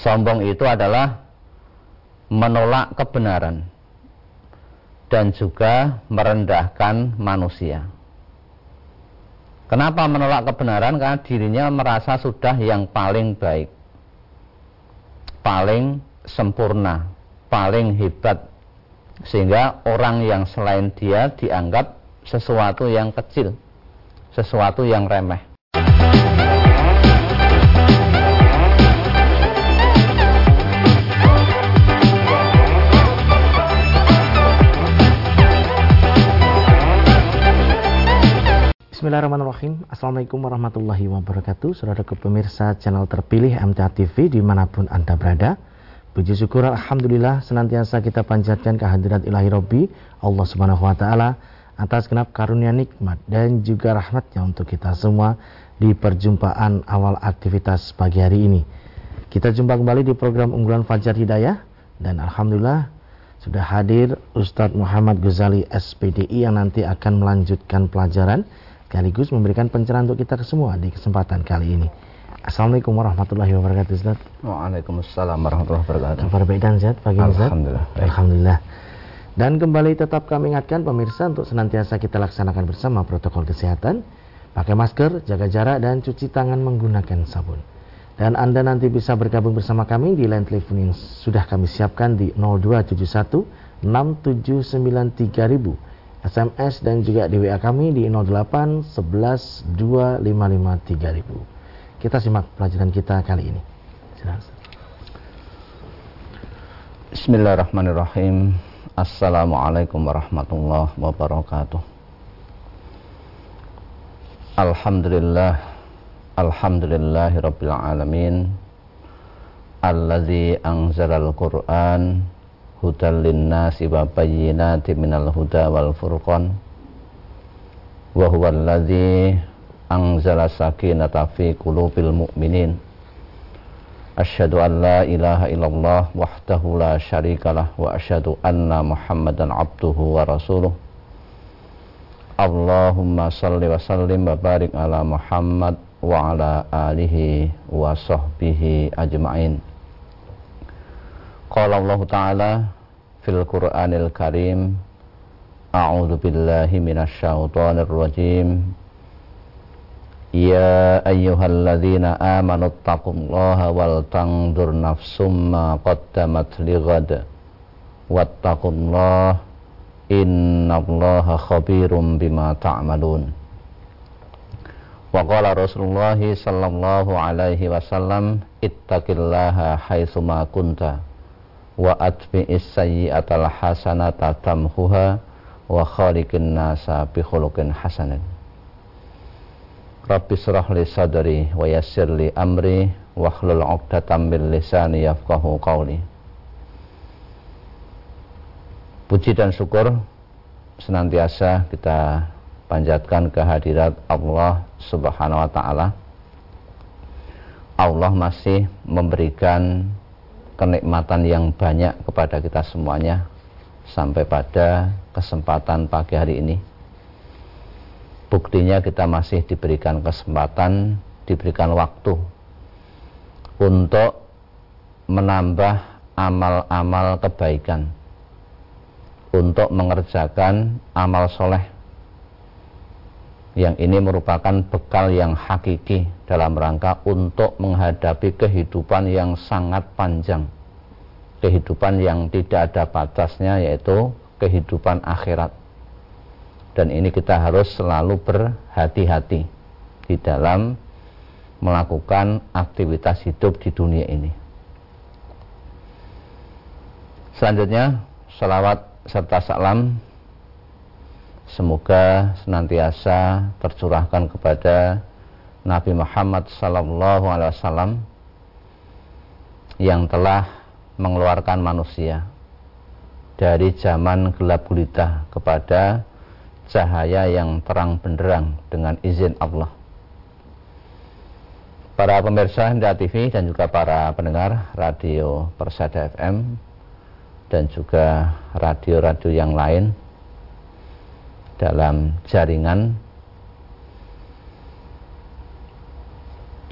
Sombong itu adalah menolak kebenaran dan juga merendahkan manusia. Kenapa menolak kebenaran? Karena dirinya merasa sudah yang paling baik, paling sempurna, paling hebat, sehingga orang yang selain dia dianggap sesuatu yang kecil, sesuatu yang remeh. Bismillahirrahmanirrahim. Assalamualaikum warahmatullahi wabarakatuh. Saudara pemirsa channel terpilih MTA TV di mana pun Anda berada. Puji syukur Alhamdulillah senantiasa kita panjatkan kehadirat ilahi Rabbi Allah subhanahu wa ta'ala Atas genap karunia nikmat dan juga rahmatnya untuk kita semua Di perjumpaan awal aktivitas pagi hari ini. Kita jumpa kembali di program unggulan Fajar Hidayah Dan Alhamdulillah sudah hadir Ustadz Muhammad Ghazali SPDI yang nanti akan melanjutkan pelajaran sekaligus memberikan pencerahan untuk kita semua di kesempatan kali ini. Assalamualaikum warahmatullahi wabarakatuh Ustaz. Waalaikumsalam warahmatullahi wabarakatuh. Kabar baik dan sehat pagi Ustaz? Alhamdulillah. Alhamdulillah. Dan kembali tetap kami ingatkan pemirsa untuk senantiasa kita laksanakan bersama protokol kesehatan, pakai masker, jaga jarak dan cuci tangan menggunakan sabun. Dan Anda nanti bisa bergabung bersama kami di line telepon yang sudah kami siapkan di 0271 6793000 SMS dan juga di WA kami di 08 11 255 3000. Kita simak pelajaran kita kali ini. Bismillahirrahmanirrahim. Assalamualaikum warahmatullahi wabarakatuh. Alhamdulillah Alhamdulillahi Rabbil Alamin Alladzi anzalal Qur'an hudal linnasi wa bayyinati minal huda wal furqan. Wa huwa alladhi anzala sakinata fi qulubil mu'minin. Asyhadu an la ilaha illallah wahdahu la syarikalah wa asyhadu anna muhammadan abduhu wa rasuluh. Allahumma salli wa sallim wa barik ala Muhammad wa ala alihi wa sahbihi ajma'in Qala Allah Ta'ala fil Qur'anil Karim A'udzu billahi minasyaitonir rajim. Ya ayyuhalladzina amanu taqullaha wal tanzur nafsum ma qaddamat lighad wattaqullaha innallaha khabirum bima ta'malun. Wa qala Rasulullah sallallahu alaihi wasallam ittaqillaha haitsu ma kunta wa atbi'is sayyi'atal hasanata tamhuha wa khaliqin nasa bi khuluqin hasanin Rabbi surah li sadri wa yassir li amri wa hlul 'uqdatam min lisani yafqahu qawli Puji dan syukur senantiasa kita panjatkan kehadirat Allah Subhanahu wa taala. Allah masih memberikan kenikmatan yang banyak kepada kita semuanya sampai pada kesempatan pagi hari ini. Buktinya kita masih diberikan kesempatan, diberikan waktu untuk menambah amal-amal kebaikan, untuk mengerjakan amal soleh yang ini merupakan bekal yang hakiki dalam rangka untuk menghadapi kehidupan yang sangat panjang. Kehidupan yang tidak ada batasnya yaitu kehidupan akhirat. Dan ini kita harus selalu berhati-hati di dalam melakukan aktivitas hidup di dunia ini. Selanjutnya salawat serta salam Semoga senantiasa tercurahkan kepada Nabi Muhammad sallallahu alaihi wasallam yang telah mengeluarkan manusia dari zaman gelap gulita kepada cahaya yang terang benderang dengan izin Allah. Para pemirsa MTA TV dan juga para pendengar radio Persada FM dan juga radio-radio yang lain dalam jaringan.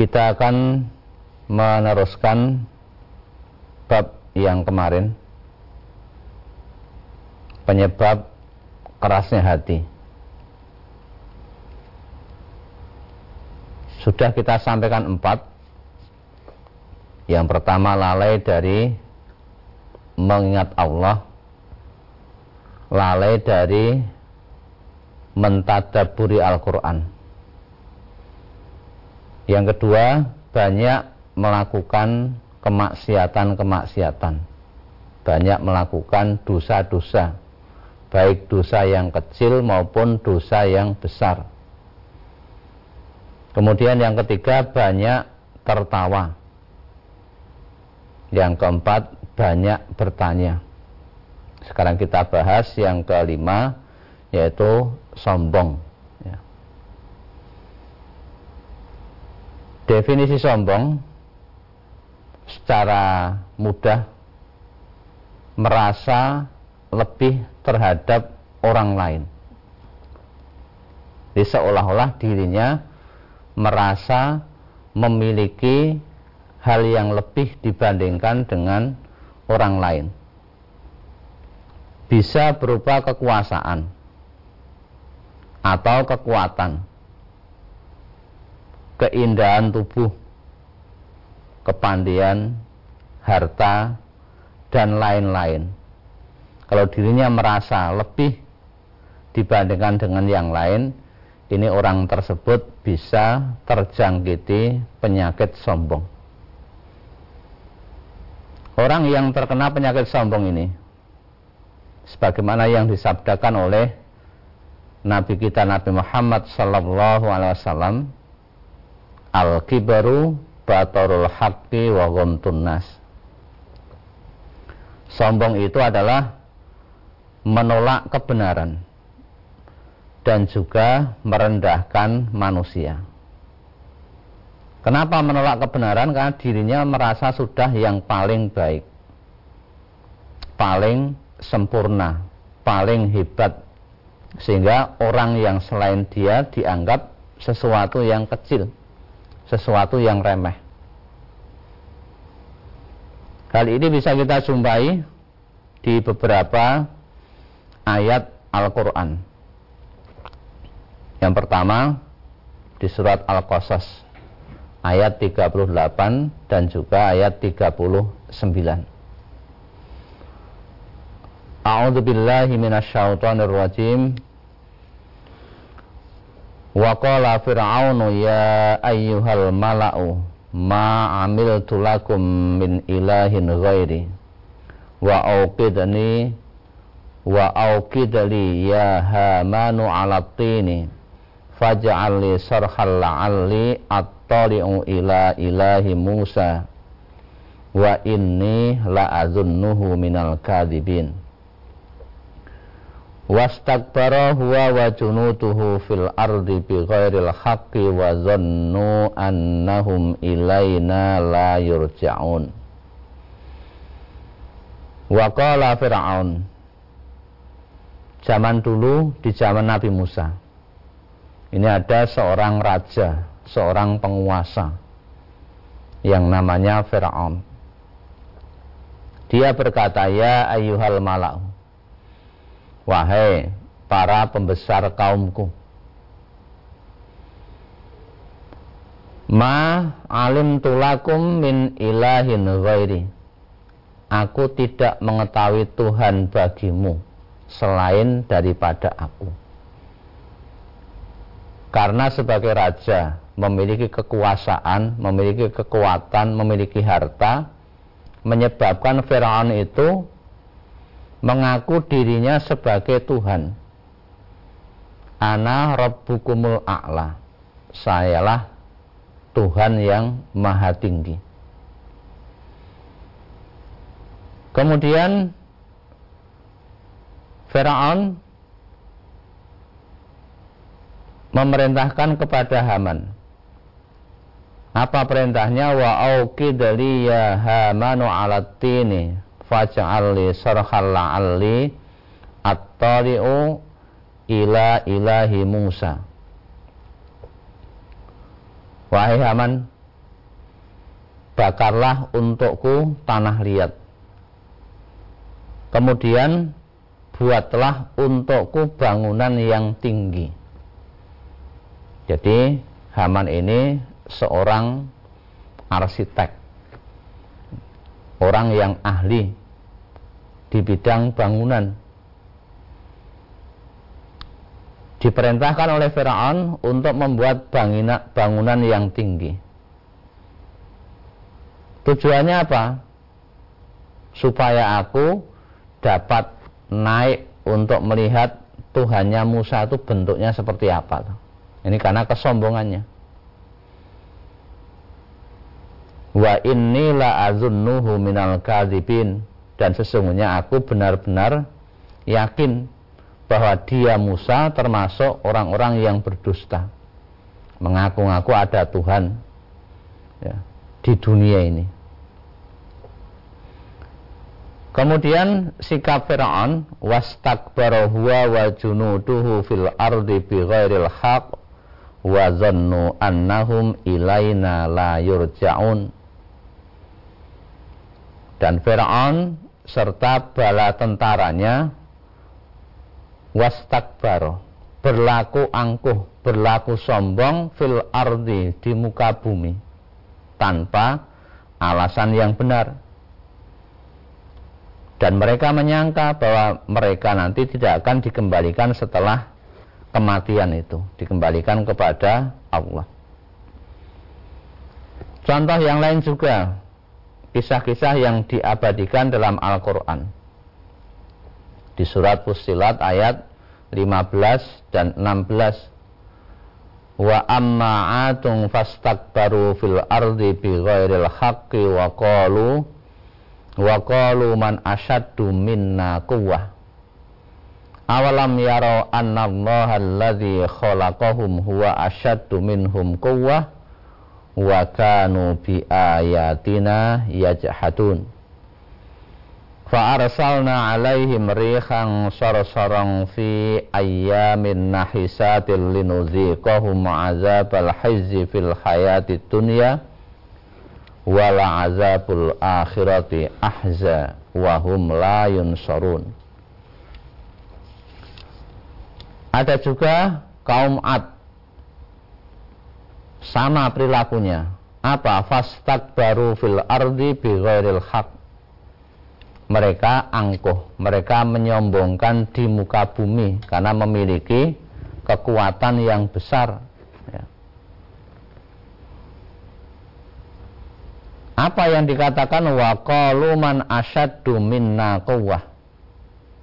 Kita akan meneruskan bab yang kemarin. Penyebab kerasnya hati. Sudah kita sampaikan empat. Yang pertama lalai dari mengingat Allah. Lalai dari mentadaburi Al-Quran. Yang kedua banyak melakukan kemaksiatan-kemaksiatan. Banyak melakukan dosa-dosa baik dosa yang kecil maupun dosa yang besar. Kemudian yang ketiga banyak tertawa. Yang keempat banyak bertanya. Sekarang kita bahas yang kelima yaitu sombong ya. definisi sombong secara mudah merasa lebih terhadap orang lain. Jadi seolah-olah dirinya merasa memiliki hal yang lebih dibandingkan dengan orang lain. Bisa berupa kekuasaan atau kekuatan, keindahan tubuh, kepandian, harta, dan lain-lain. Kalau dirinya merasa lebih dibandingkan dengan yang lain, ini orang tersebut bisa terjangkiti penyakit sombong. Orang yang terkena penyakit sombong ini, sebagaimana yang disabdakan oleh Nabi kita Nabi Muhammad Sallallahu Alaihi Wasallam, al kibaru batarul haqqi wa ghamtun. Sombong itu adalah menolak kebenaran dan juga merendahkan manusia. Kenapa menolak kebenaran? Karena dirinya merasa sudah yang paling baik, paling sempurna, paling hebat, sehingga orang yang selain dia dianggap sesuatu yang kecil sesuatu yang remeh. Hal ini bisa kita jumpai di beberapa ayat Al-Quran. Yang pertama di surat Al-Qasas ayat 38 dan juga ayat 39. A'udzu billahi minasyaitonir rajim. Wa qala fir'aunu ya ayyuhal mala'u ma amiltu lakum min ilahin ghairi wa auqidni wa auqidli ya hamanu ala tini faj'al li sarhal la'alli attali'u ila ilahi Musa wa inni la'azunnuhu minal kadhibin wastakbara huwa wa junutuhu fil ardi bighairil haqqi wa dhannu annahum ilaina la yurja'un. Wa qala fir'aun zaman dulu di zaman Nabi Musa ini ada seorang raja seorang penguasa yang namanya Fir'aun. Dia berkata ya ayyuhal mala'u Wahai para pembesar kaumku. Ma alim tulakum min ilahin ghairi. Aku tidak mengetahui Tuhan bagimu Selain daripada aku. Karena sebagai raja Memiliki kekuasaan Memiliki kekuatan Memiliki harta Menyebabkan Fir'aun itu mengaku dirinya sebagai Tuhan. Ana Rabbukumul A'la. Sayalah Tuhan yang maha tinggi. Kemudian Firaun memerintahkan kepada Haman. Apa perintahnya? Wa auqidli ya Hamanu alatini faj'al li sarhal la'alli at-tari'u ila ilahi Musa. Wahai Haman bakarlah untukku tanah liat. Kemudian buatlah untukku bangunan yang tinggi. Jadi Haman ini seorang arsitek, orang yang ahli di bidang bangunan. Diperintahkan oleh Firaun untuk membuat bangunan yang tinggi. Tujuannya apa? Supaya aku dapat naik untuk melihat Tuhannya Musa itu bentuknya seperti apa. Ini karena kesombongannya. Wa inni la azunnuhu minal kadzibin dan sesungguhnya aku benar-benar yakin bahwa dia Musa termasuk orang-orang yang berdusta. Mengaku-ngaku ada Tuhan ya, di dunia ini. Kemudian sikap Fir'aun wastakbara huwa wa junuduhu fil ardi bighairil haq wa zannu annahum ilaina la yurja'un. Dan Fir'aun serta bala tentaranya wastakbara berlaku angkuh, berlaku sombong fil ardi di muka bumi tanpa alasan yang benar. Dan mereka menyangka bahwa mereka nanti tidak akan dikembalikan setelah kematian itu dikembalikan kepada Allah. Contoh yang lain juga kisah-kisah yang diabadikan dalam Al-Quran. Di surat Fussilat ayat 15 dan 16 wa amma atung fastakbaru fil ardi bi ghairil haqqi wa qalu wa qalu man asyaddu minna quwwah. Awalam yarau anna allaha alladhi khalaqahum huwa asyaddu minhum quwwah wa kanu bi ayatina yajhadun. Fa arsalna alaihim rihan sarsaran fi ayyamin nahisatil linuziqahum azabal hizzi fil hayatid dunya wala azabul akhirati ahza wa hum la yunsarun. Ada juga kaum Ad sama perilakunya. Apa? Fastak baru fil ardi bi ghairil haq. Mereka angkuh. Mereka menyombongkan di muka bumi karena memiliki kekuatan yang besar. Apa yang dikatakan wa qalu man asyaddu minna quwwah?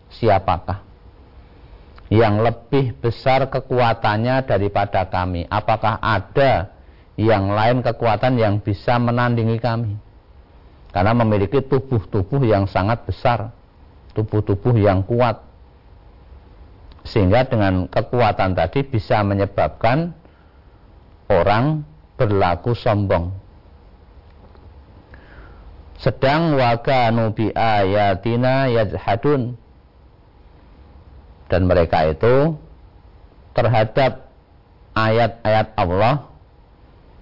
Siapakah yang lebih besar kekuatannya daripada kami? Apakah ada yang lain kekuatan yang bisa menandingi kami? Karena memiliki tubuh-tubuh yang sangat besar, tubuh-tubuh yang kuat. Sehingga dengan kekuatan tadi bisa menyebabkan orang berlaku sombong sedang wakanu bi ayatina yajhadun dan mereka itu terhadap ayat-ayat Allah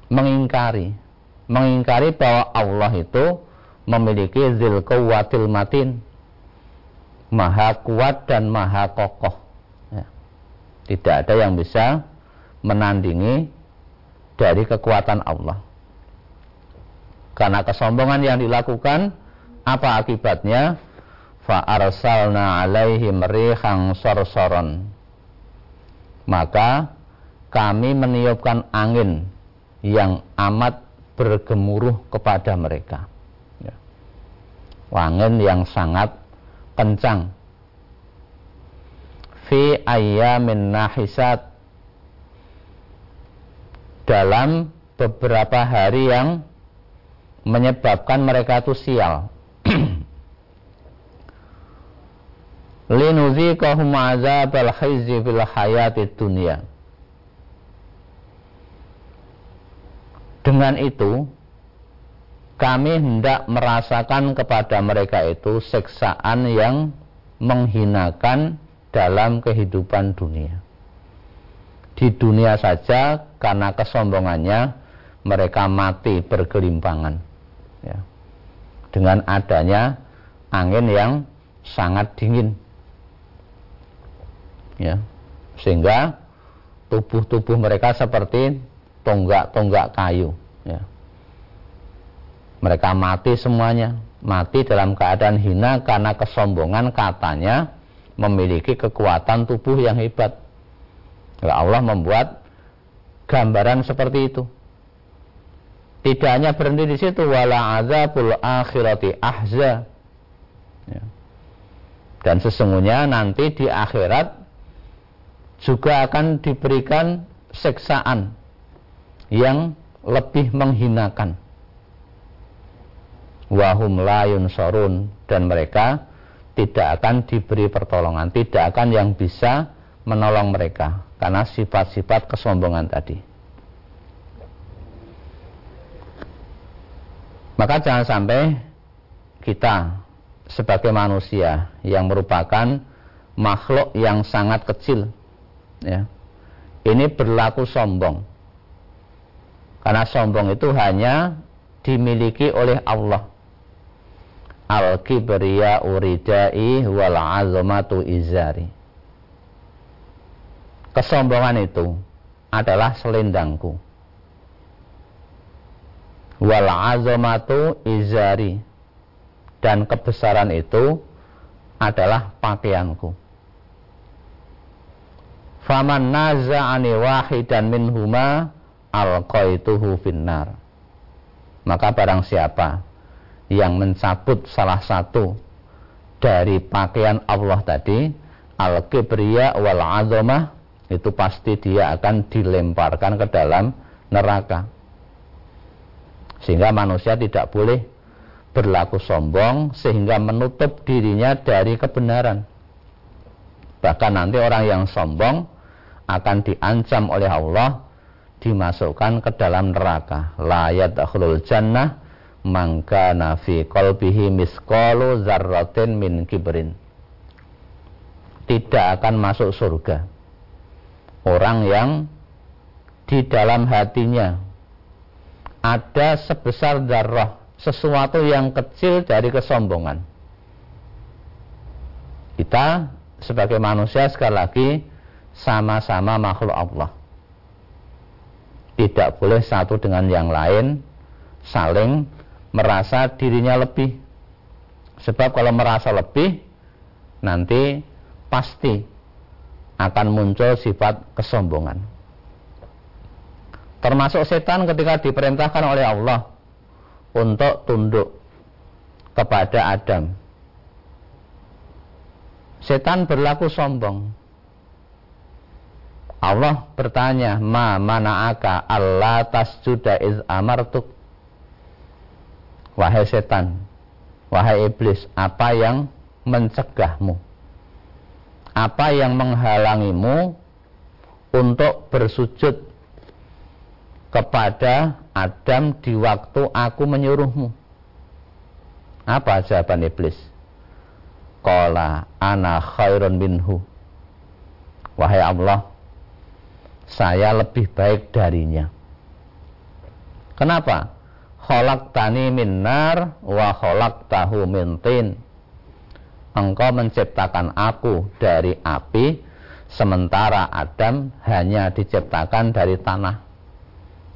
mengingkari mengingkari bahwa Allah itu memiliki zil kuwatil matin maha kuat dan maha kokoh ya. tidak ada yang bisa menandingi dari kekuatan Allah karena kesombongan yang dilakukan, apa akibatnya? Fa arsalna alaihim rihang sorsoron. Maka kami meniupkan angin yang amat bergemuruh kepada mereka. Ya. Angin yang sangat kencang. Fi ayyamin nahisat dalam beberapa hari yang menyebabkan mereka itu sial. Linuziqahum azabal khizyi fil hayati dunia. Dengan itu, kami hendak merasakan kepada mereka itu seksaan yang menghinakan dalam kehidupan dunia. Di dunia saja karena kesombongannya mereka mati bergelimpangan ya. dengan adanya angin yang sangat dingin. Ya. Sehingga tubuh-tubuh mereka seperti tonggak-tonggak kayu, ya. Mereka mati semuanya, mati dalam keadaan hina karena kesombongan katanya memiliki kekuatan tubuh yang hebat. Allah membuat gambaran seperti itu. Tidak hanya berhenti di situ, wala azabul akhirati ahza. Ya. Dan sesungguhnya nanti di akhirat juga akan diberikan seksaan yang lebih menghinakan wahum layun sorun dan mereka tidak akan diberi pertolongan, tidak akan yang bisa menolong mereka karena sifat-sifat kesombongan tadi. Maka jangan sampai kita sebagai manusia yang merupakan makhluk yang sangat kecil ya. Ini berlaku sombong. Karena sombong itu hanya dimiliki oleh Allah. Al kibriya uridai wal azamatu izari. Kesombongan itu adalah selendangku. Wal azamatu izari. Dan kebesaran itu adalah pakaianku faman naza'ani wahidan minhuma alqaituhu finnar. Maka barang siapa yang mencabut salah satu dari pakaian Allah tadi al-kibriya wal azamah itu pasti dia akan dilemparkan ke dalam neraka. Sehingga manusia tidak boleh berlaku sombong sehingga menutup dirinya dari kebenaran. Bahkan nanti orang yang sombong akan diancam oleh Allah dimasukkan ke dalam neraka. Layat akhulul jannah mangka nafi qalbihi misqalu zarratin min kibrin. Tidak akan masuk surga orang yang di dalam hatinya ada sebesar darah sesuatu yang kecil dari kesombongan. Kita sebagai manusia sekali lagi sama-sama makhluk Allah tidak boleh satu dengan yang lain saling merasa dirinya lebih. Sebab kalau merasa lebih, nanti pasti akan muncul sifat kesombongan. Termasuk setan ketika diperintahkan oleh Allah untuk tunduk kepada Adam. Setan berlaku sombong. Allah bertanya, "Ma mana'aka Allah tasjuda iz amartuk?" Wahai setan, wahai iblis, apa yang mencegahmu? Apa yang menghalangimu untuk bersujud kepada Adam di waktu aku menyuruhmu? Apa jawaban iblis? Qala ana khairun minhu. Wahai Allah, saya lebih baik darinya. Kenapa? tani min nar wa tahu min tin. Engkau menciptakan aku dari api sementara Adam hanya diciptakan dari tanah.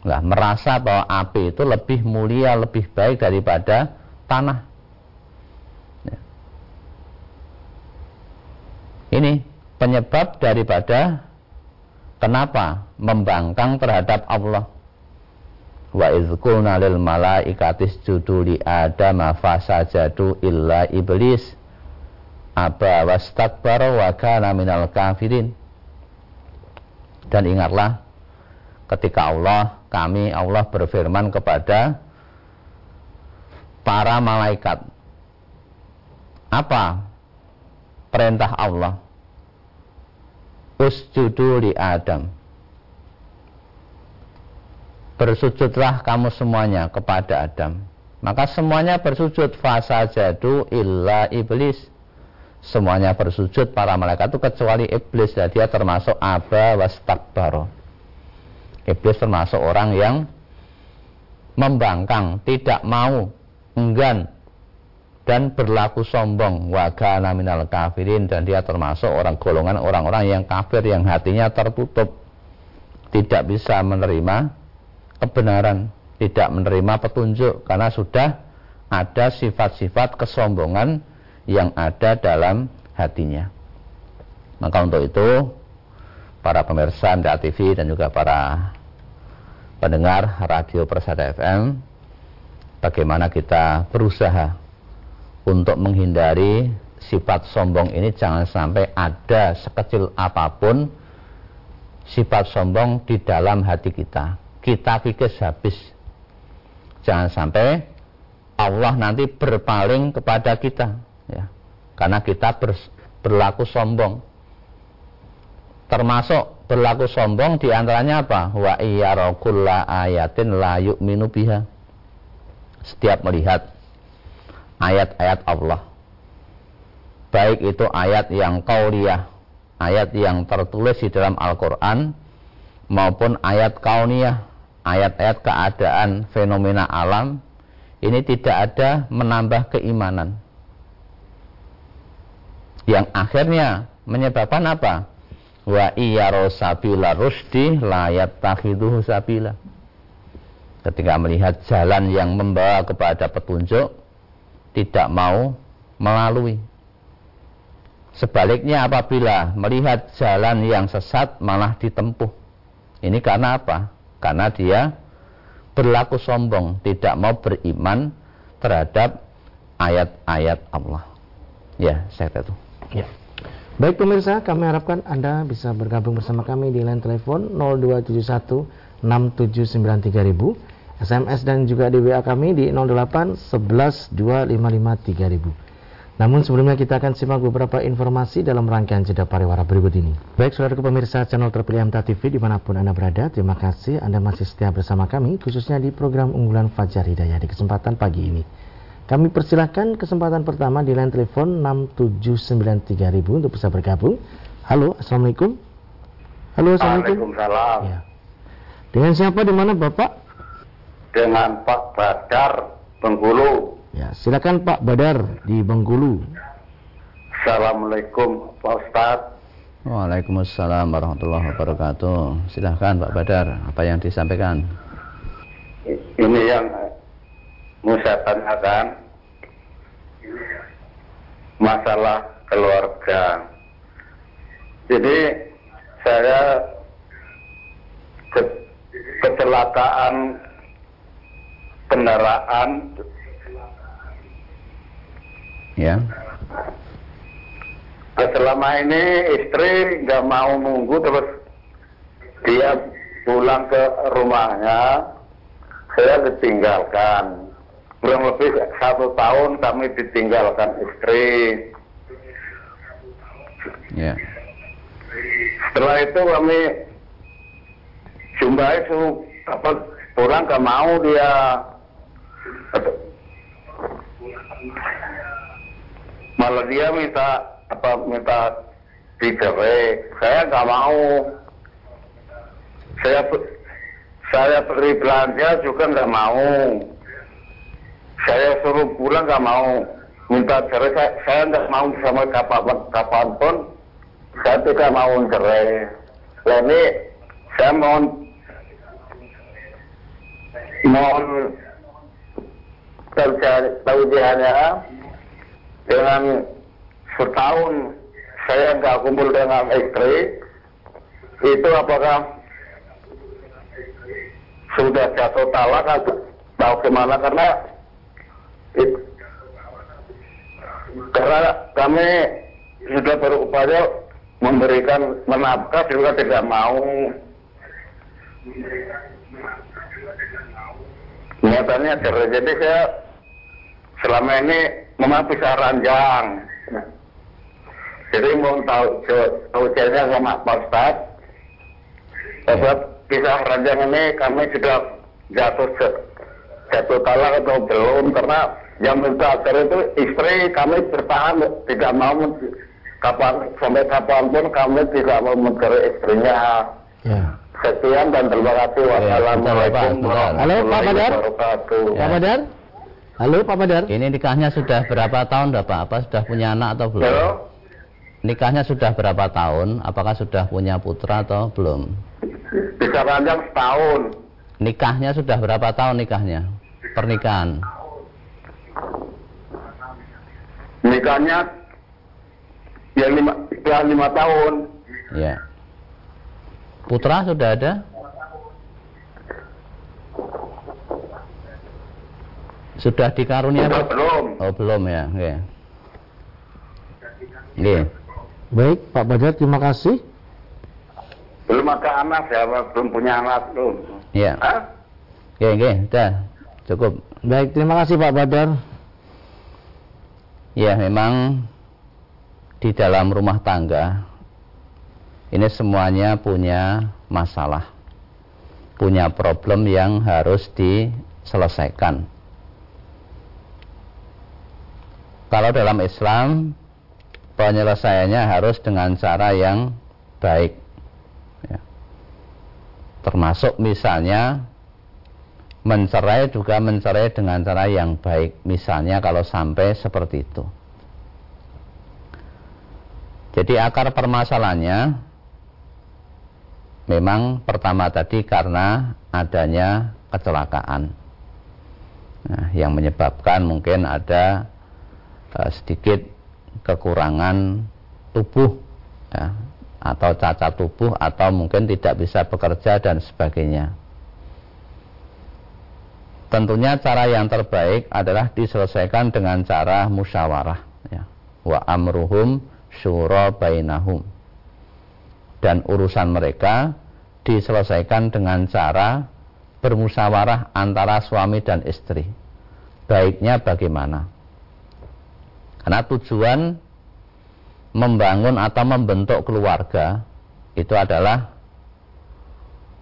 Nah, merasa bahwa api itu lebih mulia, lebih baik daripada tanah. Ya. Ini penyebab daripada kenapa? Membangkang terhadap Allah. Wa izkulna lil malaikatis judu li adama fasajadu illa iblis. Aba wastakbar wa kana minal kafirin. Dan ingatlah ketika Allah kami Allah berfirman kepada para malaikat. Apa perintah Allah usjudu li Adam bersujudlah kamu semuanya kepada Adam. Maka semuanya bersujud fasa jadu illa iblis. Semuanya bersujud para malaikat itu kecuali iblis dan dia termasuk aba wastakbaro. Iblis termasuk orang yang membangkang, tidak mau, enggan dan berlaku sombong. Waga naminal kafirin dan dia termasuk orang golongan orang-orang yang kafir yang hatinya tertutup. Tidak bisa menerima kebenaran tidak menerima petunjuk karena sudah ada sifat-sifat kesombongan yang ada dalam hatinya. Maka untuk itu para pemirsa MTA TV dan juga para pendengar radio Persada FM bagaimana kita berusaha untuk menghindari sifat sombong ini jangan sampai ada sekecil apa pun sifat sombong di dalam hati kita. Kita pikir habis. Jangan sampai Allah nanti berpaling kepada kita, ya. Karena kita ber, berlaku sombong. Termasuk berlaku sombong di antaranya apa? Wa iyyarokulla ayatin la yu'minu biha. Setiap melihat ayat-ayat Allah. Baik itu ayat yang kauliyah, ayat yang tertulis di dalam Al-Quran, maupun ayat kauniyah, ayat-ayat keadaan fenomena alam, ini tidak ada menambah keimanan. Yang akhirnya menyebabkan apa? Wa iya rosabila rusdi layat takhiduhu sabila. Ketika melihat jalan yang membawa kepada petunjuk, tidak mau melalui. Sebaliknya apabila melihat jalan yang sesat malah ditempuh. Ini karena apa? Karena dia berlaku sombong, tidak mau beriman terhadap ayat-ayat Allah. Ya, saya itu. Ya. Baik pemirsa, kami harapkan Anda bisa bergabung bersama kami di line telepon 0271 6793000 SMS dan juga di WA kami di 08 11 255 3000. Namun sebelumnya kita akan simak beberapa informasi dalam rangkaian jeda pariwara berikut ini. Baik saudara pemirsa channel terpilih MTA TV di mana pun Anda berada, terima kasih Anda masih setia bersama kami khususnya di program unggulan Fajar Hidayah di kesempatan pagi ini. Kami persilahkan kesempatan pertama di line telepon 6793000 untuk bisa bergabung. Halo, Assalamualaikum. Halo, Assalamualaikum. Waalaikumsalam. Ya. Dengan siapa di mana Bapak? Dengan Pak Badar Bengkulu. Ya, silakan Pak Badar di Bengkulu. Assalamualaikum Pak Ustaz. Waalaikumsalam warahmatullahi wabarakatuh. Silahkan Pak Badar, apa yang disampaikan? Ini yang mau saya tanyakan masalah keluarga. Jadi saya ke kecelakaan kendaraan. Ya. Selama ini istri nggak mau nunggu terus dia pulang ke rumahnya saya ditinggalkan. Kurang lebih satu tahun kami ditinggalkan istri. Ya. Setelah itu kami jumpai apa pulang nggak mau dia malah dia minta apa minta dicerai. Saya nggak mau. Saya saya beri belanja juga nggak mau. Saya suruh pulang nggak mau. Minta cerai saya, saya nggak mau sama kapan kapan pun. Saya tidak mau cerai. Ini saya mohon mohon taujihannya dengan setahun saya nggak kumpul dengan istri itu apakah sudah jatuh talak atau ke mana karena it, karena kami sudah berupaya memberikan menafkah juga tidak mau. Nyatanya jadi saya selama ini memang bisa ranjang. Jadi mau tahu tahu cerita sama Pak Ustad. Sebab kisah ranjang ini kami sudah jatuh jatuh talak atau belum karena yang minta itu istri kami bertahan tidak mau kapan sampai kapan pun kami tidak mau mencari istrinya. Ya. Sekian dan terima kasih. Wassalamualaikum warahmatullahi wabarakatuh. Halo Pak Badar. Pak Badar. Halo Pak Badar. Ini nikahnya sudah berapa tahun Bapak? Apa sudah punya anak atau belum? Halo? Nikahnya sudah berapa tahun? Apakah sudah punya putra atau belum? Bisa ranjang setahun. Nikahnya sudah berapa tahun nikahnya? Pernikahan. Nikahnya ya lima, ya lima tahun. Ya. Putra sudah ada? Sudah dikarunia Sudah apa? belum. Oh, belum ya. Oke. Oke. Baik Pak Badar terima kasih. Belum ada anak ya, belum punya anak belum. Ya. Oke, oke, sudah. Cukup. Baik terima kasih Pak Badar. Ya, memang di dalam rumah tangga ini semuanya punya masalah. Punya problem yang harus diselesaikan. Kalau dalam Islam penyelesaiannya harus dengan cara yang baik. Ya. Termasuk misalnya mencerai juga mencerai dengan cara yang baik. Misalnya kalau sampai seperti itu. Jadi akar permasalahannya memang pertama tadi karena adanya kecelakaan. Nah, yang menyebabkan mungkin ada uh, sedikit kekurangan tubuh ya, atau cacat tubuh atau mungkin tidak bisa bekerja dan sebagainya. Tentunya cara yang terbaik adalah diselesaikan dengan cara musyawarah ya. Wa amruhum syura bainahum. Dan urusan mereka diselesaikan dengan cara bermusyawarah antara suami dan istri. Baiknya bagaimana? Karena tujuan membangun atau membentuk keluarga itu adalah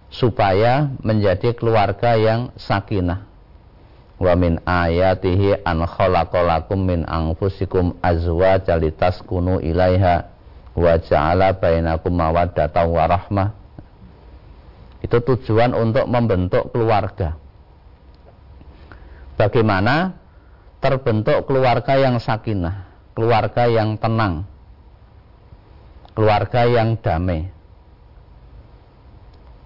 supaya menjadi keluarga yang sakinah. Wa min ayatihi an khalaqalakum min anfusikum azwaja litaskunu ilaiha wa ja'ala bainakum mawaddatan wa rahmah. Itu tujuan untuk membentuk keluarga. Bagaimana terbentuk keluarga yang sakinah, keluarga yang tenang, keluarga yang damai.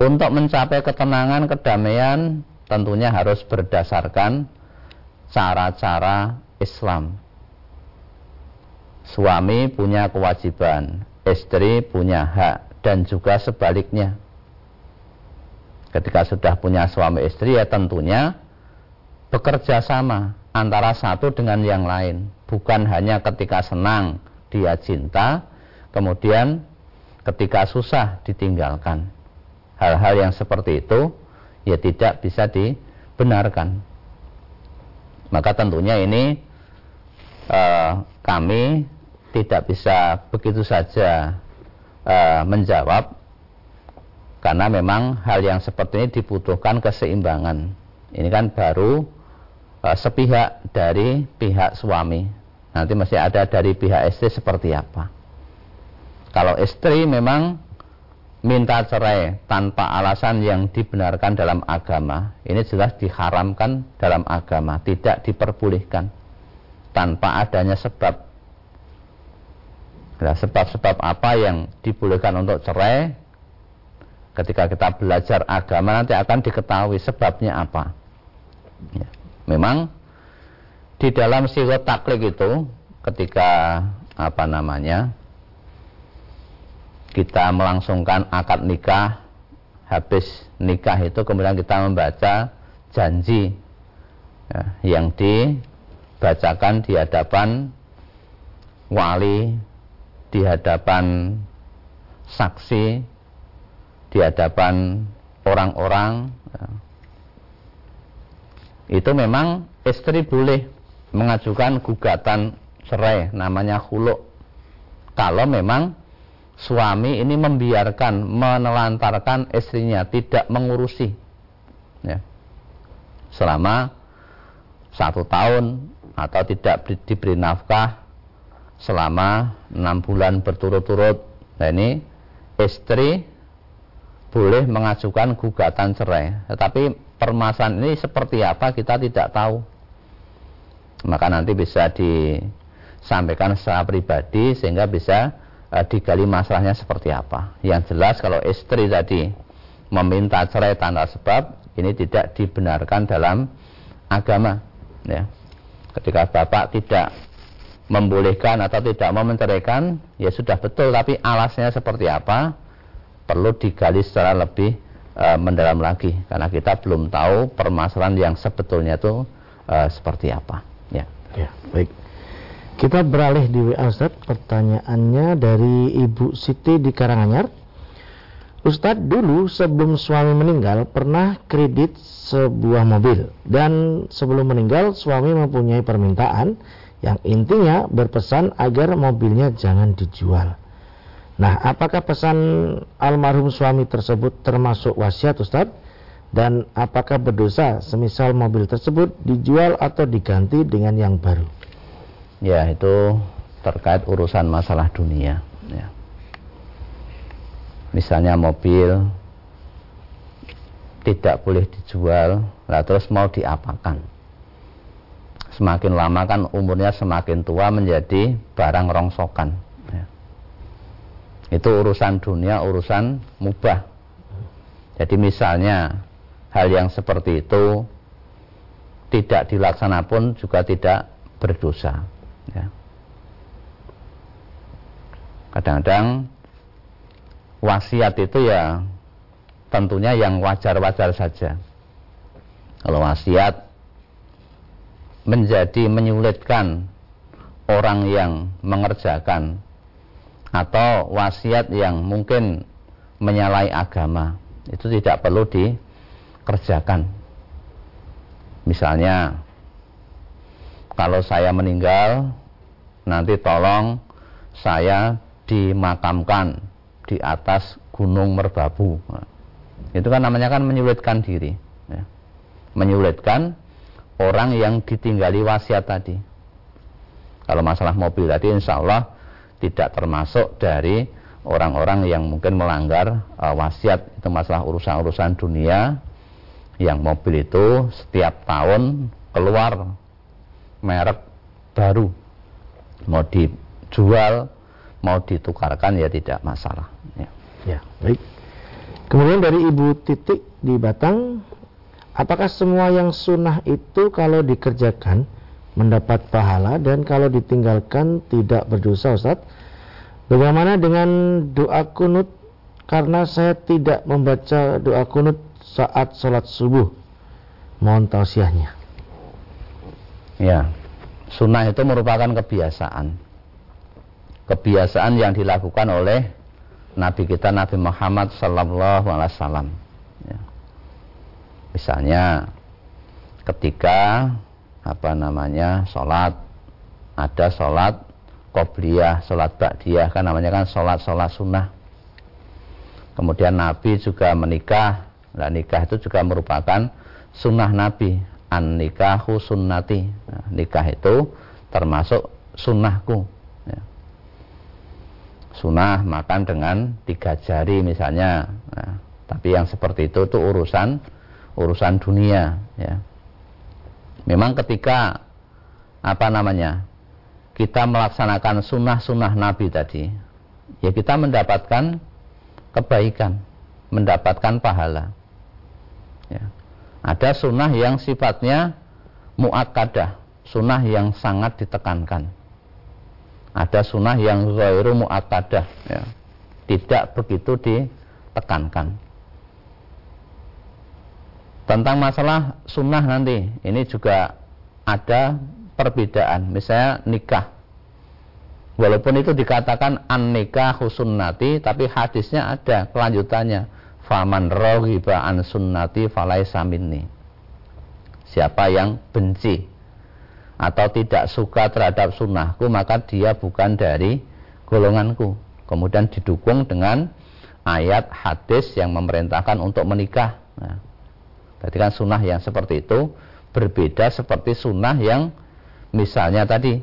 Untuk mencapai ketenangan, kedamaian tentunya harus berdasarkan cara-cara Islam. Suami punya kewajiban, istri punya hak, dan juga sebaliknya. Ketika sudah punya suami istri ya tentunya bekerja sama antara satu dengan yang lain. Bukan hanya ketika senang dia cinta, kemudian ketika susah ditinggalkan. Hal-hal yang seperti itu ya tidak bisa dibenarkan. Maka tentunya ini eh, kami tidak bisa begitu saja eh, menjawab karena memang hal yang seperti ini dibutuhkan keseimbangan. Ini kan baru uh, sepihak dari pihak suami. Nanti masih ada dari pihak istri seperti apa. Kalau istri memang minta cerai tanpa alasan yang dibenarkan dalam agama, ini jelas diharamkan dalam agama, tidak diperbolehkan tanpa adanya sebab. Nah, sebab-sebab apa yang dibolehkan untuk cerai ketika kita belajar agama nanti akan diketahui sebabnya apa. Ya. Memang di dalam sigot taklik itu ketika apa namanya kita melangsungkan akad nikah habis nikah itu kemudian kita membaca janji ya, yang dibacakan di hadapan wali di hadapan saksi di hadapan orang-orang ya. Itu memang istri boleh mengajukan gugatan cerai namanya huluk kalau memang suami ini membiarkan menelantarkan istrinya tidak mengurusi ya. selama satu tahun atau tidak diberi nafkah selama enam bulan berturut-turut nah ini istri boleh mengajukan gugatan cerai. Tetapi permasalahan ini seperti apa kita tidak tahu. maka nanti bisa disampaikan secara pribadi sehingga bisa uh, digali masalahnya seperti apa. Yang jelas kalau istri tadi meminta cerai tanpa sebab ini tidak dibenarkan dalam agama ya. Ketika bapak tidak membolehkan atau tidak mau menceraikan ya sudah betul tapi alasnya seperti apa perlu digali secara lebih e, mendalam lagi karena kita belum tahu permasalahan yang sebetulnya itu e, seperti apa. Ya. Ya baik. Kita beralih di WA Ustaz. Pertanyaannya dari Ibu Siti di Karanganyar. Ustadz dulu sebelum suami meninggal pernah kredit sebuah mobil. Dan sebelum meninggal suami mempunyai permintaan yang intinya berpesan agar mobilnya jangan dijual. Nah, apakah pesan almarhum suami tersebut termasuk wasiat Ustadz? Dan apakah berdosa semisal mobil tersebut dijual atau diganti dengan yang baru? Ya, itu terkait urusan masalah dunia. Ya misalnya mobil tidak boleh dijual lah terus mau diapakan semakin lama kan umurnya semakin tua menjadi barang rongsokan. Itu urusan dunia urusan mubah jadi misalnya hal yang seperti itu tidak dilaksana pun juga tidak berdosa ya. kadang-kadang wasiat itu ya tentunya yang wajar-wajar saja. Kalau wasiat menjadi menyulitkan orang yang mengerjakan atau wasiat yang mungkin menyalahi agama itu tidak perlu dikerjakan. Misalnya kalau saya meninggal nanti tolong saya dimakamkan di atas gunung merbabu. Itu kan namanya kan menyulitkan diri. Ya. Menyulitkan orang yang ditinggali wasiat tadi. Kalau masalah mobil tadi insya Allah tidak termasuk dari orang-orang yang mungkin melanggar uh, wasiat itu masalah urusan-urusan dunia yang mobil itu setiap tahun keluar merek baru mau dijual mau ditukarkan ya tidak masalah. Ya, ya baik. Kemudian dari Ibu Titik di Batang, apakah semua yang sunnah itu kalau dikerjakan mendapat pahala dan kalau ditinggalkan tidak berdosa Ustaz? Bagaimana dengan doa kunut karena saya tidak membaca doa kunut saat sholat subuh? Mohon tausiahnya. Ya, sunnah itu merupakan kebiasaan kebiasaan yang dilakukan oleh Nabi kita Nabi Muhammad Sallallahu Alaihi Wasallam. Ya. Misalnya ketika apa namanya sholat ada sholat qobliyah, sholat ba'diyah kan namanya kan sholat sholat sunnah. Kemudian Nabi juga menikah, dan nikah itu juga merupakan sunnah Nabi. An nikahu sunnati. Nah, nikah itu termasuk sunnahku sunnah makan dengan tiga jari misalnya nah, tapi yang seperti itu itu urusan urusan dunia ya memang ketika apa namanya kita melaksanakan sunnah-sunnah Nabi tadi ya kita mendapatkan kebaikan mendapatkan pahala ya. ada sunnah yang sifatnya muakkadah sunnah yang sangat ditekankan ada sunnah yang ghairu mu'atadah ya. tidak begitu ditekankan tentang masalah sunnah nanti ini juga ada perbedaan. Misalnya nikah. Walaupun itu dikatakan an nikah sunnati tapi hadisnya ada kelanjutannya. Faman raghiba an sunnati falaisa minni. Siapa yang benci atau tidak suka terhadap sunnahku maka dia bukan dari golonganku. Kemudian didukung dengan ayat hadis yang memerintahkan untuk menikah. Nah, berarti kan sunnah yang seperti itu berbeda seperti sunnah yang misalnya tadi.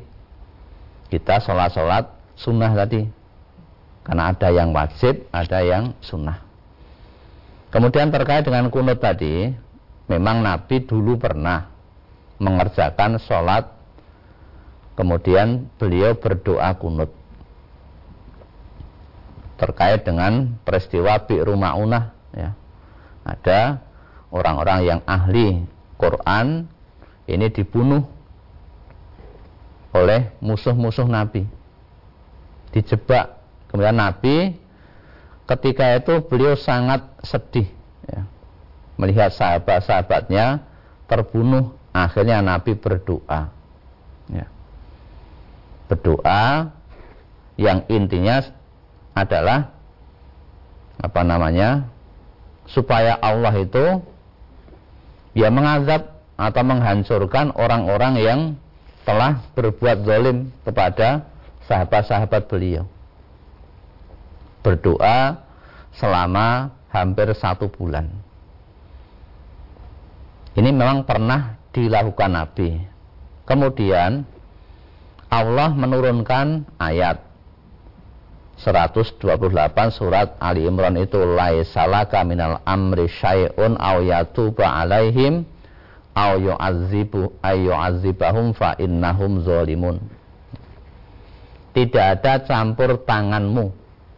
Kita sholat-sholat sunnah tadi. Karena ada yang wajib ada yang sunnah. Kemudian terkait dengan kunut tadi memang Nabi dulu pernah mengerjakan sholat kemudian beliau berdoa kunut. Terkait dengan peristiwa Bi'ru Ma'unah ya. Ada orang-orang yang ahli Quran ini dibunuh oleh musuh-musuh Nabi. Dijebak. Kemudian Nabi ketika itu beliau sangat sedih ya. melihat sahabat-sahabatnya terbunuh. Akhirnya Nabi berdoa. Ya. Berdoa yang intinya adalah apa namanya supaya Allah itu ya mengazab atau menghancurkan orang-orang yang telah berbuat zalim kepada sahabat-sahabat beliau. Berdoa selama hampir satu bulan. Ini memang pernah dilakukan Nabi. Kemudian Allah menurunkan ayat 128 surat Ali Imran itu laisalaka minal amri syai'un aw yatuba alaihim aw yu'adzibu ay yu'adzibahum fa innahum zalimun. Tidak ada campur tanganmu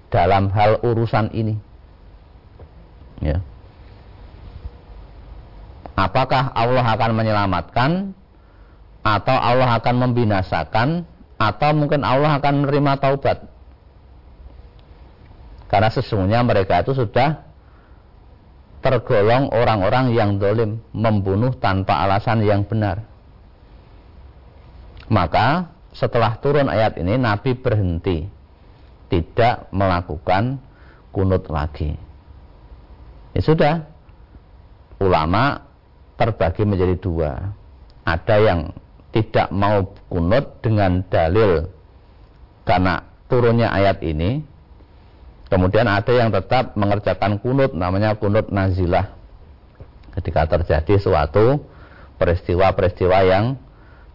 dalam hal urusan ini. Ya. Apakah Allah akan menyelamatkan atau Allah akan membinasakan atau mungkin Allah akan menerima taubat? Karena sesungguhnya mereka itu sudah tergolong orang-orang yang dolim, membunuh tanpa alasan yang benar. Maka setelah turun ayat ini Nabi berhenti, tidak melakukan kunut lagi. Ya sudah, ulama terbagi menjadi dua. Ada yang tidak mau kunut dengan dalil karena turunnya ayat ini Kemudian ada yang tetap mengerjakan kunut namanya kunut nazilah. Ketika terjadi suatu peristiwa-peristiwa yang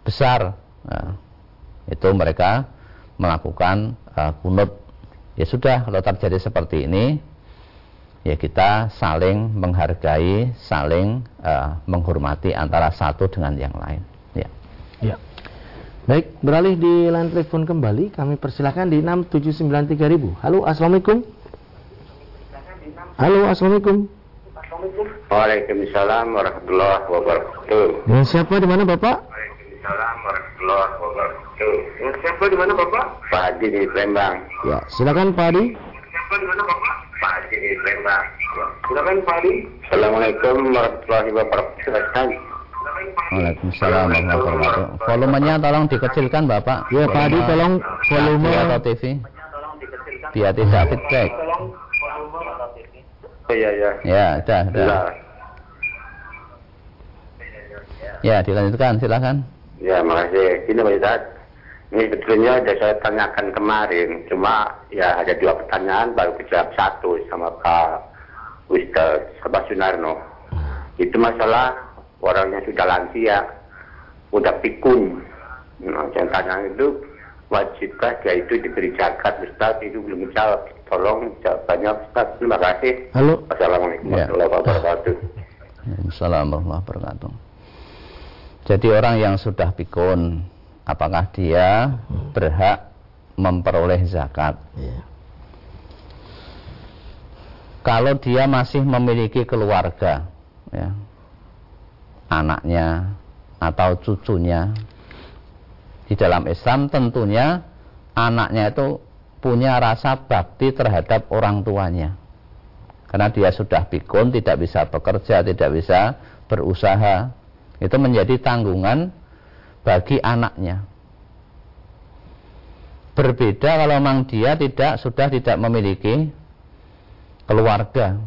besar. Nah, itu mereka melakukan uh, kunut. Ya sudah, kalau terjadi seperti ini, ya kita saling menghargai, saling uh, menghormati antara satu dengan yang lain. Ya. Ya. Baik, beralih di line telepon kembali, kami persilahkan di 6793000. Halo, Assalamualaikum. Halo, Assalamualaikum. Waalaikumsalam warahmatullahi wabarakatuh. Dengan siapa di mana Bapak? Waalaikumsalam warahmatullahi wabarakatuh. Dengan siapa di mana Bapak? Pak Haji di Lembang. Ya, silakan Pak Adi. Siapa di mana Bapak? Pak Haji di Lembang. Silakan Pak Adi. Assalamualaikum warahmatullahi wabarakatuh. Waalaikumsalam warahmatullahi wabarakatuh. Volumenya tolong dikecilkan Bapak. Ya, Pak Adi tolong volume atau TV. Biar tidak feedback. Iya, iya. Ya, dah, dah. Ya, dilanjutkan, silakan. Ya, makasih. Ini Pak Ustaz. Ini sebetulnya sudah saya tanyakan kemarin. Cuma ya ada dua pertanyaan baru dijawab satu sama Pak Ustaz Sabah Sunarno. Itu masalah orang yang sudah lansia, udah pikun. Nah, yang tanya itu wajibkah dia itu diberi zakat Ustaz itu belum jawab tolong jawabannya Ustaz terima kasih Halo Assalamualaikum Ya. warahmatullahi wabarakatuh Assalamualaikum warahmatullahi wabarakatuh. Jadi orang yang sudah pikun, apakah dia berhak memperoleh zakat? Ya. Kalau dia masih memiliki keluarga, ya, anaknya atau cucunya, di dalam Islam tentunya anaknya itu punya rasa bakti terhadap orang tuanya. Karena dia sudah pikun, tidak bisa bekerja, tidak bisa berusaha. Itu menjadi tanggungan bagi anaknya. Berbeda kalau memang dia tidak sudah tidak memiliki keluarga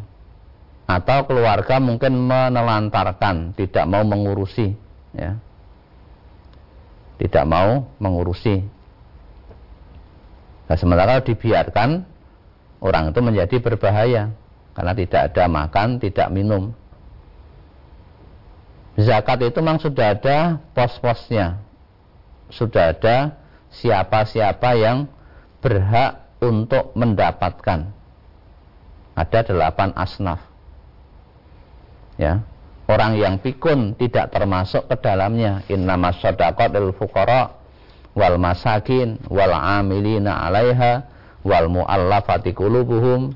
atau keluarga mungkin menelantarkan, tidak mau mengurusi, ya. Tidak mau mengurusi. Nah, sementara dibiarkan orang itu menjadi berbahaya karena tidak ada makan, tidak minum. Zakat itu memang sudah ada pos-posnya. Sudah ada siapa-siapa yang berhak untuk mendapatkan. Ada delapan asnaf. Ya. Orang yang pikun tidak termasuk ke dalamnya. Innama sadaqat lil fuqara wal masakin wal amilina 'alaiha wal mu'allafati qulubuhum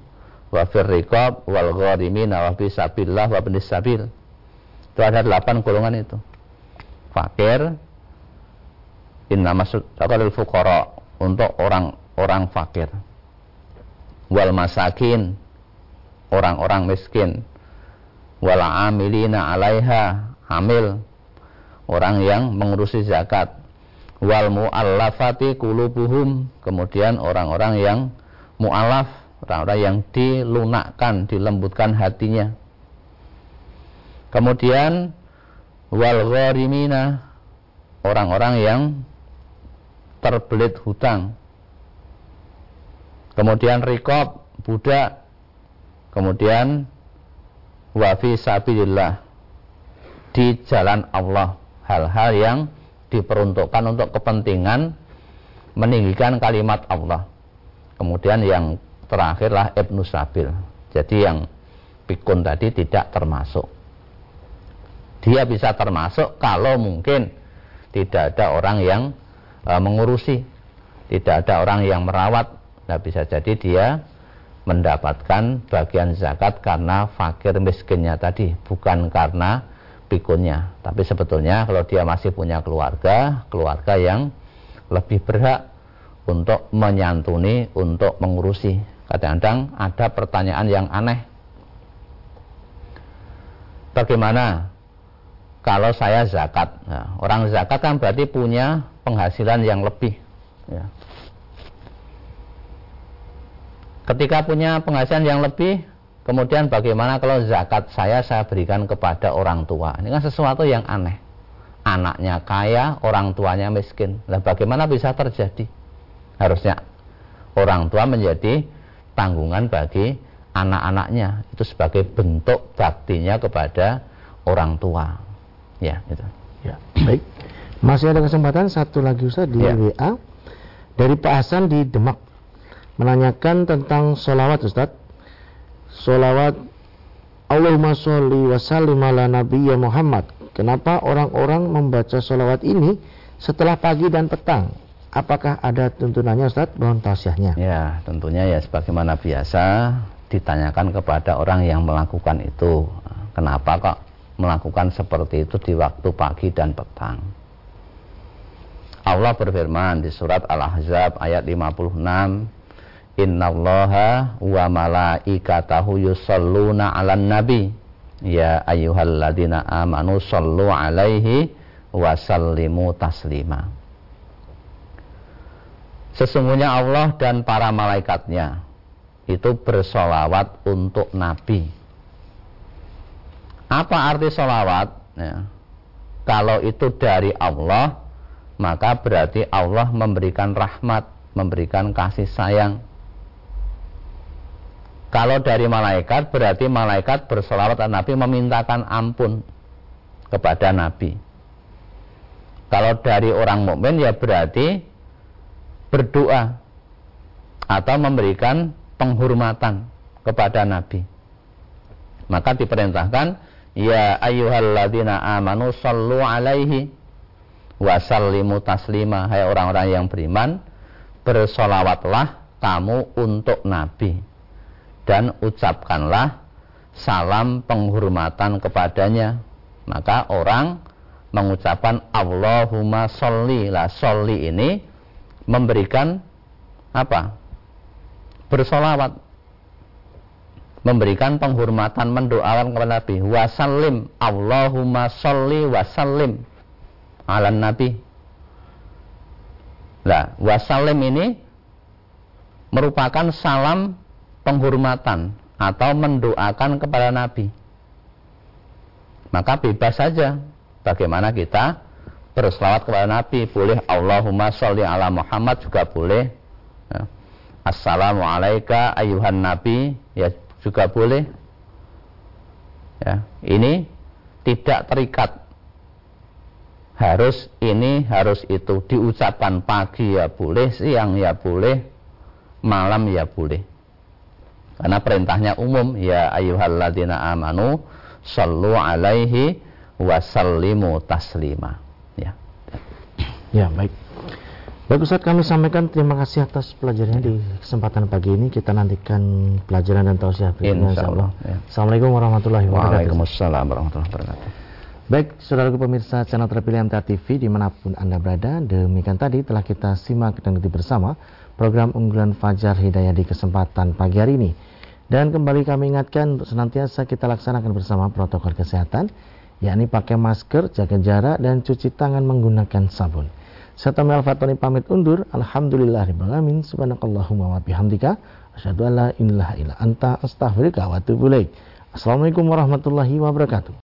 wa fir riqab wal gharimina wa fi wa ibnis. Itu ada delapan golongan itu. Fakir, inna maksud fuqara untuk orang-orang fakir. Wal masakin orang-orang miskin. Wal amilina 'alaiha. Amil orang yang mengurusi zakat. Wal mu'allafati kulubuhum. Kemudian orang-orang yang mu'allaf. Orang-orang yang dilunakkan dilembutkan hatinya. Kemudian wal gharimina. Orang-orang yang terbelit hutang. Kemudian rikob budak. Kemudian wafi sabilillah di jalan Allah hal-hal yang diperuntukkan untuk kepentingan meninggikan kalimat Allah. Kemudian yang terakhirlah Ibnu Sabil. Jadi yang pikun tadi tidak termasuk. Dia bisa termasuk kalau mungkin tidak ada orang yang e, mengurusi, tidak ada orang yang merawat. Nah, bisa jadi dia mendapatkan bagian zakat karena fakir miskinnya tadi, bukan karena pikunnya. Tapi sebetulnya kalau dia masih punya keluarga, keluarga yang lebih berhak untuk menyantuni, untuk mengurusi. Kadang-kadang ada pertanyaan yang aneh. Bagaimana kalau saya zakat? Nah, orang zakat kan berarti punya penghasilan yang lebih. Ya. Ketika punya penghasilan yang lebih, Kemudian bagaimana kalau zakat saya saya berikan kepada orang tua? Ini kan sesuatu yang aneh. Anaknya kaya, orang tuanya miskin. Nah, bagaimana bisa terjadi? Harusnya orang tua menjadi tanggungan bagi anak-anaknya. Itu sebagai bentuk baktinya kepada orang tua. Ya, itu. Ya, baik. Masih ada kesempatan satu lagi Ustaz di ya. WA dari Pak Hasan di Demak menanyakan tentang sholawat Ustaz Salawat Allahumma sholli wa sallim ala Muhammad. Kenapa orang-orang membaca salawat ini setelah pagi dan petang? Apakah ada tuntunannya Ustaz? Mohon tausiahnya. Ya, tentunya ya sebagaimana biasa ditanyakan kepada orang yang melakukan itu. Kenapa kok melakukan seperti itu di waktu pagi dan petang? Allah berfirman di surat Al-Ahzab ayat 56 Innallaha wa malaikatahu yusalluna 'alan nabi ya ayyuhalladzina amanu sallu 'alaihi wa sallimu taslima Sesungguhnya Allah dan para malaikatnya itu bersolawat untuk Nabi. Apa arti solawat? Ya. Kalau itu dari Allah, maka berarti Allah memberikan rahmat, memberikan kasih sayang, kalau dari malaikat berarti malaikat bersolawat Nabi memintakan ampun kepada Nabi. Kalau dari orang mukmin ya berarti berdoa atau memberikan penghormatan kepada Nabi. Maka diperintahkan ya ayyuhalladzina amanu sallu alaihi wa sallimu taslima hai orang-orang yang beriman bersolawatlah kamu untuk Nabi dan ucapkanlah salam penghormatan kepadanya. Maka orang mengucapkan Allahumma sholli lah. Sholli ini memberikan apa? Bersolawat. Memberikan penghormatan mendoakan kepada Nabi. Wasallim. Allahumma sholli wasallim. Ala Nabi. Lah wasallim ini merupakan salam penghormatan atau mendoakan kepada Nabi. Maka bebas saja bagaimana kita berselawat kepada Nabi. Boleh Allahumma sholli ala Muhammad juga boleh. Ya. Assalamualaikum ayuhan Nabi ya juga boleh. Ya, ini tidak terikat harus ini harus itu diucapkan pagi ya boleh siang ya boleh malam ya boleh karena perintahnya umum ya ayyuhalladzina amanu sallu alaihi wasallimu taslima. Ya. Ya, baik. Baik Ustaz kami sampaikan terima kasih atas pelajarannya di kesempatan pagi ini kita nantikan pelajaran dan tausiah berikutnya insyaallah ya. Assalamualaikum warahmatullahi wabarakatuh Waalaikumsalam warahmatullahi wabarakatuh Baik, saudara pemirsa channel terpilih MTA TV di mana pun Anda berada, demikian tadi telah kita simak dan ikuti bersama program unggulan Fajar Hidayah di kesempatan pagi hari ini. Dan kembali kami ingatkan untuk senantiasa kita laksanakan bersama protokol kesehatan, yakni pakai masker, jaga jarak, dan cuci tangan menggunakan sabun. Saya Tommy Al-Fatoni pamit undur. Alhamdulillahirrahmanirrahim. Subhanakallahumma wa bihamdika. Asyadu an anta astaghfirullah wa Assalamualaikum warahmatullahi wabarakatuh.